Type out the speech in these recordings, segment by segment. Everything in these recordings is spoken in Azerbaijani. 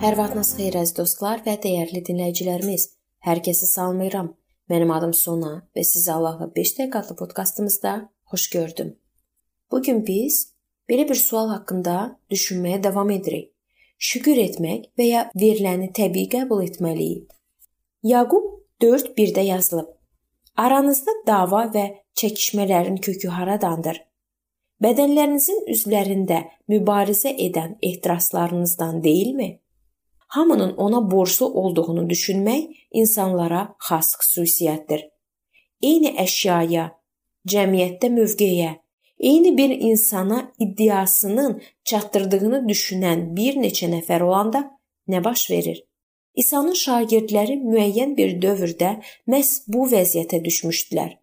Hər vaxtınız xeyir əziz dostlar və dəyərli dinləyicilərimiz. Hər kəsi salamlayıram. Mənim adım Sona və sizi Allahla 5 dəqiqə adlı podkastımızda xoş gördüm. Bu gün biz belə bir sual haqqında düşünməyə davam edirik. Şükür etmək və ya veriləni təbii qəbul etməliyik. Yaqub 4:1-də yazılıb. Aranızda dava və çəkişmələrin kökü haradandır? Bədənlərinizin üzvlərində mübarizə edən ehtiraslarınızdan deyilmi? Hamının ona borclu olduğunu düşünmək insanlara xas xüsusiyyətdir. Eyni əşyaya, cəmiyyətdə mövqeyə, eyni bir insana iddiasının çatdırdığını düşünən bir neçə nəfər olanda nə baş verir? İsa'nın şagirdləri müəyyən bir dövrdə məhz bu vəziyyətə düşmüşdülər.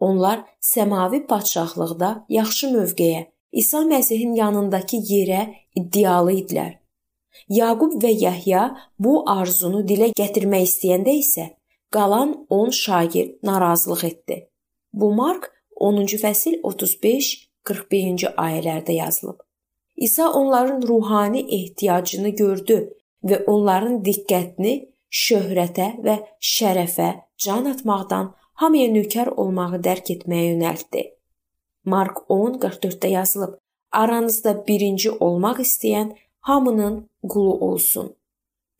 Onlar səmavi padşahlıqda yaxşı mövqeyə, İsa Məsihin yanındakı yerə iddialı idilər. Yaqub və Yəhya bu arzunu dilə gətirmək istəyəndə isə qalan 10 şagird narazılıq etdi. Bu Mark 10-cu fəsil 35-41-ci ayələrdə yazılıb. İsa onların ruhani ehtiyacını gördü və onların diqqətini şöhrətə və şərəfə can atmaqdan hamıya nökər olmağı dərk etməyə yönəltdi. Mark 10:44-də yazılıb: Aranızda birinci olmaq istəyən hamının qulu olsun.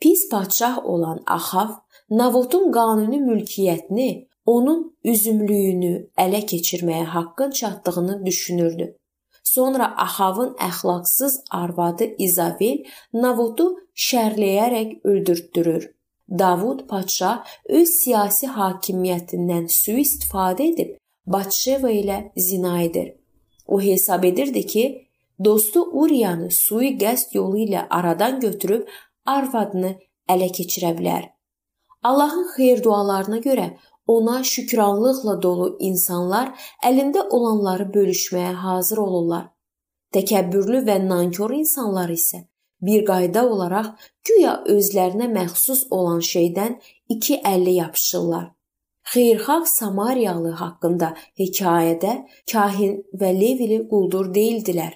Pis padşah olan Axav Navodun qanuni mülkiyyətini, onun üzümlüyünü ələ keçirməyə haqqın çatdığını düşünürdü. Sonra Axavın əxlaqsız arvadı İzavel Navodu şərləyərək öldürtdürür. Davud padşah öz siyasi hakimiyyətindən sui-istifadə edib Batşeva ilə zina edir. O hesab edirdi ki, dostu Uriyanı sui-qəsd yolu ilə aradan götürüb arvadını ələ keçirə bilər. Allahın xeyir dualarına görə ona şükranlıqla dolu insanlar əlində olanları bölüşməyə hazır olurlar. Təkəbbürlü və nankor insanlar isə bir qayda olaraq güya özlərinə məxsus olan şeydən iki əlli yapışırlar. Xeyirxah Samariyalı haqqında hekayədə kahin və Levili quldur deyildilər.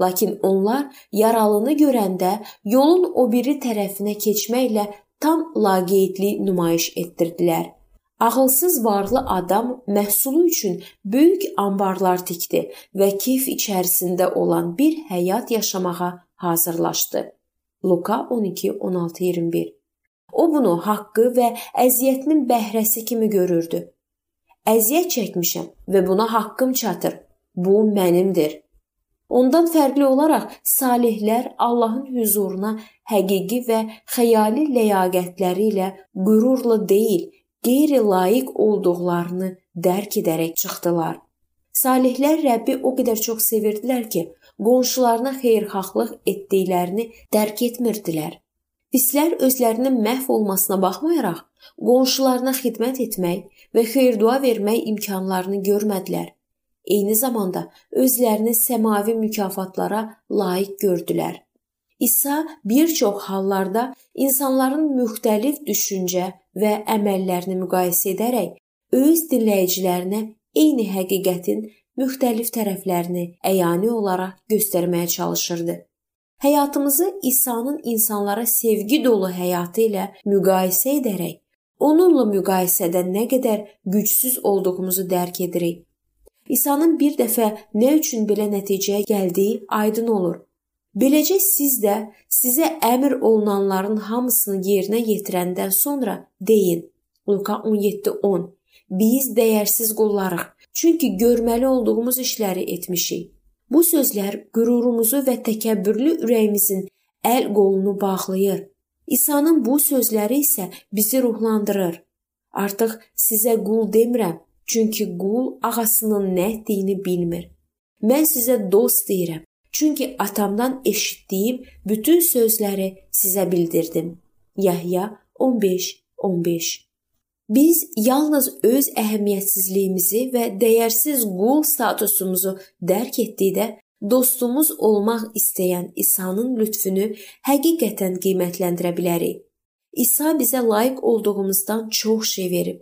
Lakin onlar yaralını görəndə yolun o biri tərəfinə keçməklə tam laqeydlik nümayiş etdirdilər. Ağılsız varlı adam məhsulu üçün böyük anbarlar tikdi və keyf içərisində olan bir həyat yaşamağa hazırlaşdı. Luka 12:16-21. O bunu haqqı və əziyyətinin bəhrəsi kimi görürdü. Əziyyət çəkmişəm və buna haqqım çatır. Bu mənimdir. Ondan fərqli olaraq salihlər Allahın huzuruna həqiqi və xəyali ləyaqətləri ilə qürurla deyil, qeyri-layiq olduqlarını dərk edərək çıxdılar. Salihlər Rəbbi o qədər çox sevirdilər ki, qonşularına xeyirxahlıq etdiklərini dərk etmirdilər. Pislər özlərinin məhv olmasına baxmayaraq, qonşularına xidmət etmək və xeyir-dua vermək imkanlarını görmədilər eyni zamanda özlərini səmavi mükafatlara layiq gördülər. İsa bir çox hallarda insanların müxtəlif düşüncə və əməllərini müqayisə edərək öz dinləyicilərinə eyni həqiqətin müxtəlif tərəflərini əyani olaraq göstərməyə çalışırdı. Həyatımızı İsa'nın insanlara sevgi dolu həyatı ilə müqayisə edərək onunla müqayisədə nə qədər gücsüz olduğumuzu dərk edirik İsa'nın bir dəfə nə üçün belə nəticəyə gəldiyi aydın olur. Beləcə siz də sizə əmr olunanların hamısını yerinə yetirəndən sonra deyin. Luka 17:10 Biz dəyərsiz qullarıq, çünki görməli olduğumuz işləri etmişik. Bu sözlər qürurumuzu və təkəbbürlü ürəyimizin əl qolunu bağlayır. İsa'nın bu sözləri isə bizi ruhlandırır. Artıq sizə qul demirəm, Çünki qul ağasının nə etdiyini bilmir. Mən sizə dost deyirəm. Çünki atamdan eşitdiyim bütün sözləri sizə bildirdim. Yahya 15:15 Biz yalnız öz əhəmiyyətsizliyimizi və dəyərsiz qul statusumuzu dərk etdikdə dostumuz olmaq istəyən İsa'nın lütfünü həqiqətən qiymətləndirə bilərik. İsa bizə layiq olduğumuzdan çox şey verib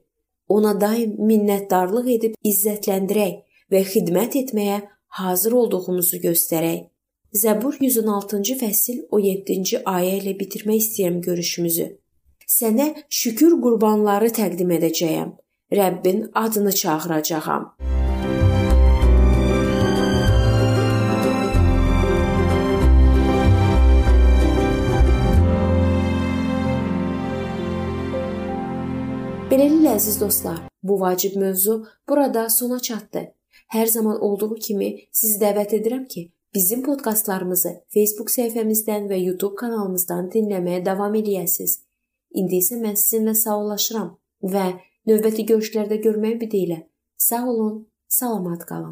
ona daim minnətdarlıq edib izzətləndirək və xidmət etməyə hazır olduğumuzu göstərək. Zəbur 116-cı fəsil 17-ci ayə ilə bitirmək istəyirəm görüşümüzü. Sənə şükür qurbanları təqdim edəcəyəm. Rəbbin adını çağıracağam. Beləliklə əziz dostlar, bu vacib mövzu burada sona çatdı. Hər zaman olduğu kimi sizi dəvət edirəm ki, bizim podkastlarımızı Facebook səhifəmizdən və YouTube kanalımızdan dinləməyə davam eləyəsiniz. İndi isə mən sizinlə sağollaşıram və növbəti görüşlərdə görmək ümidi ilə sağ olun, salamat qalın.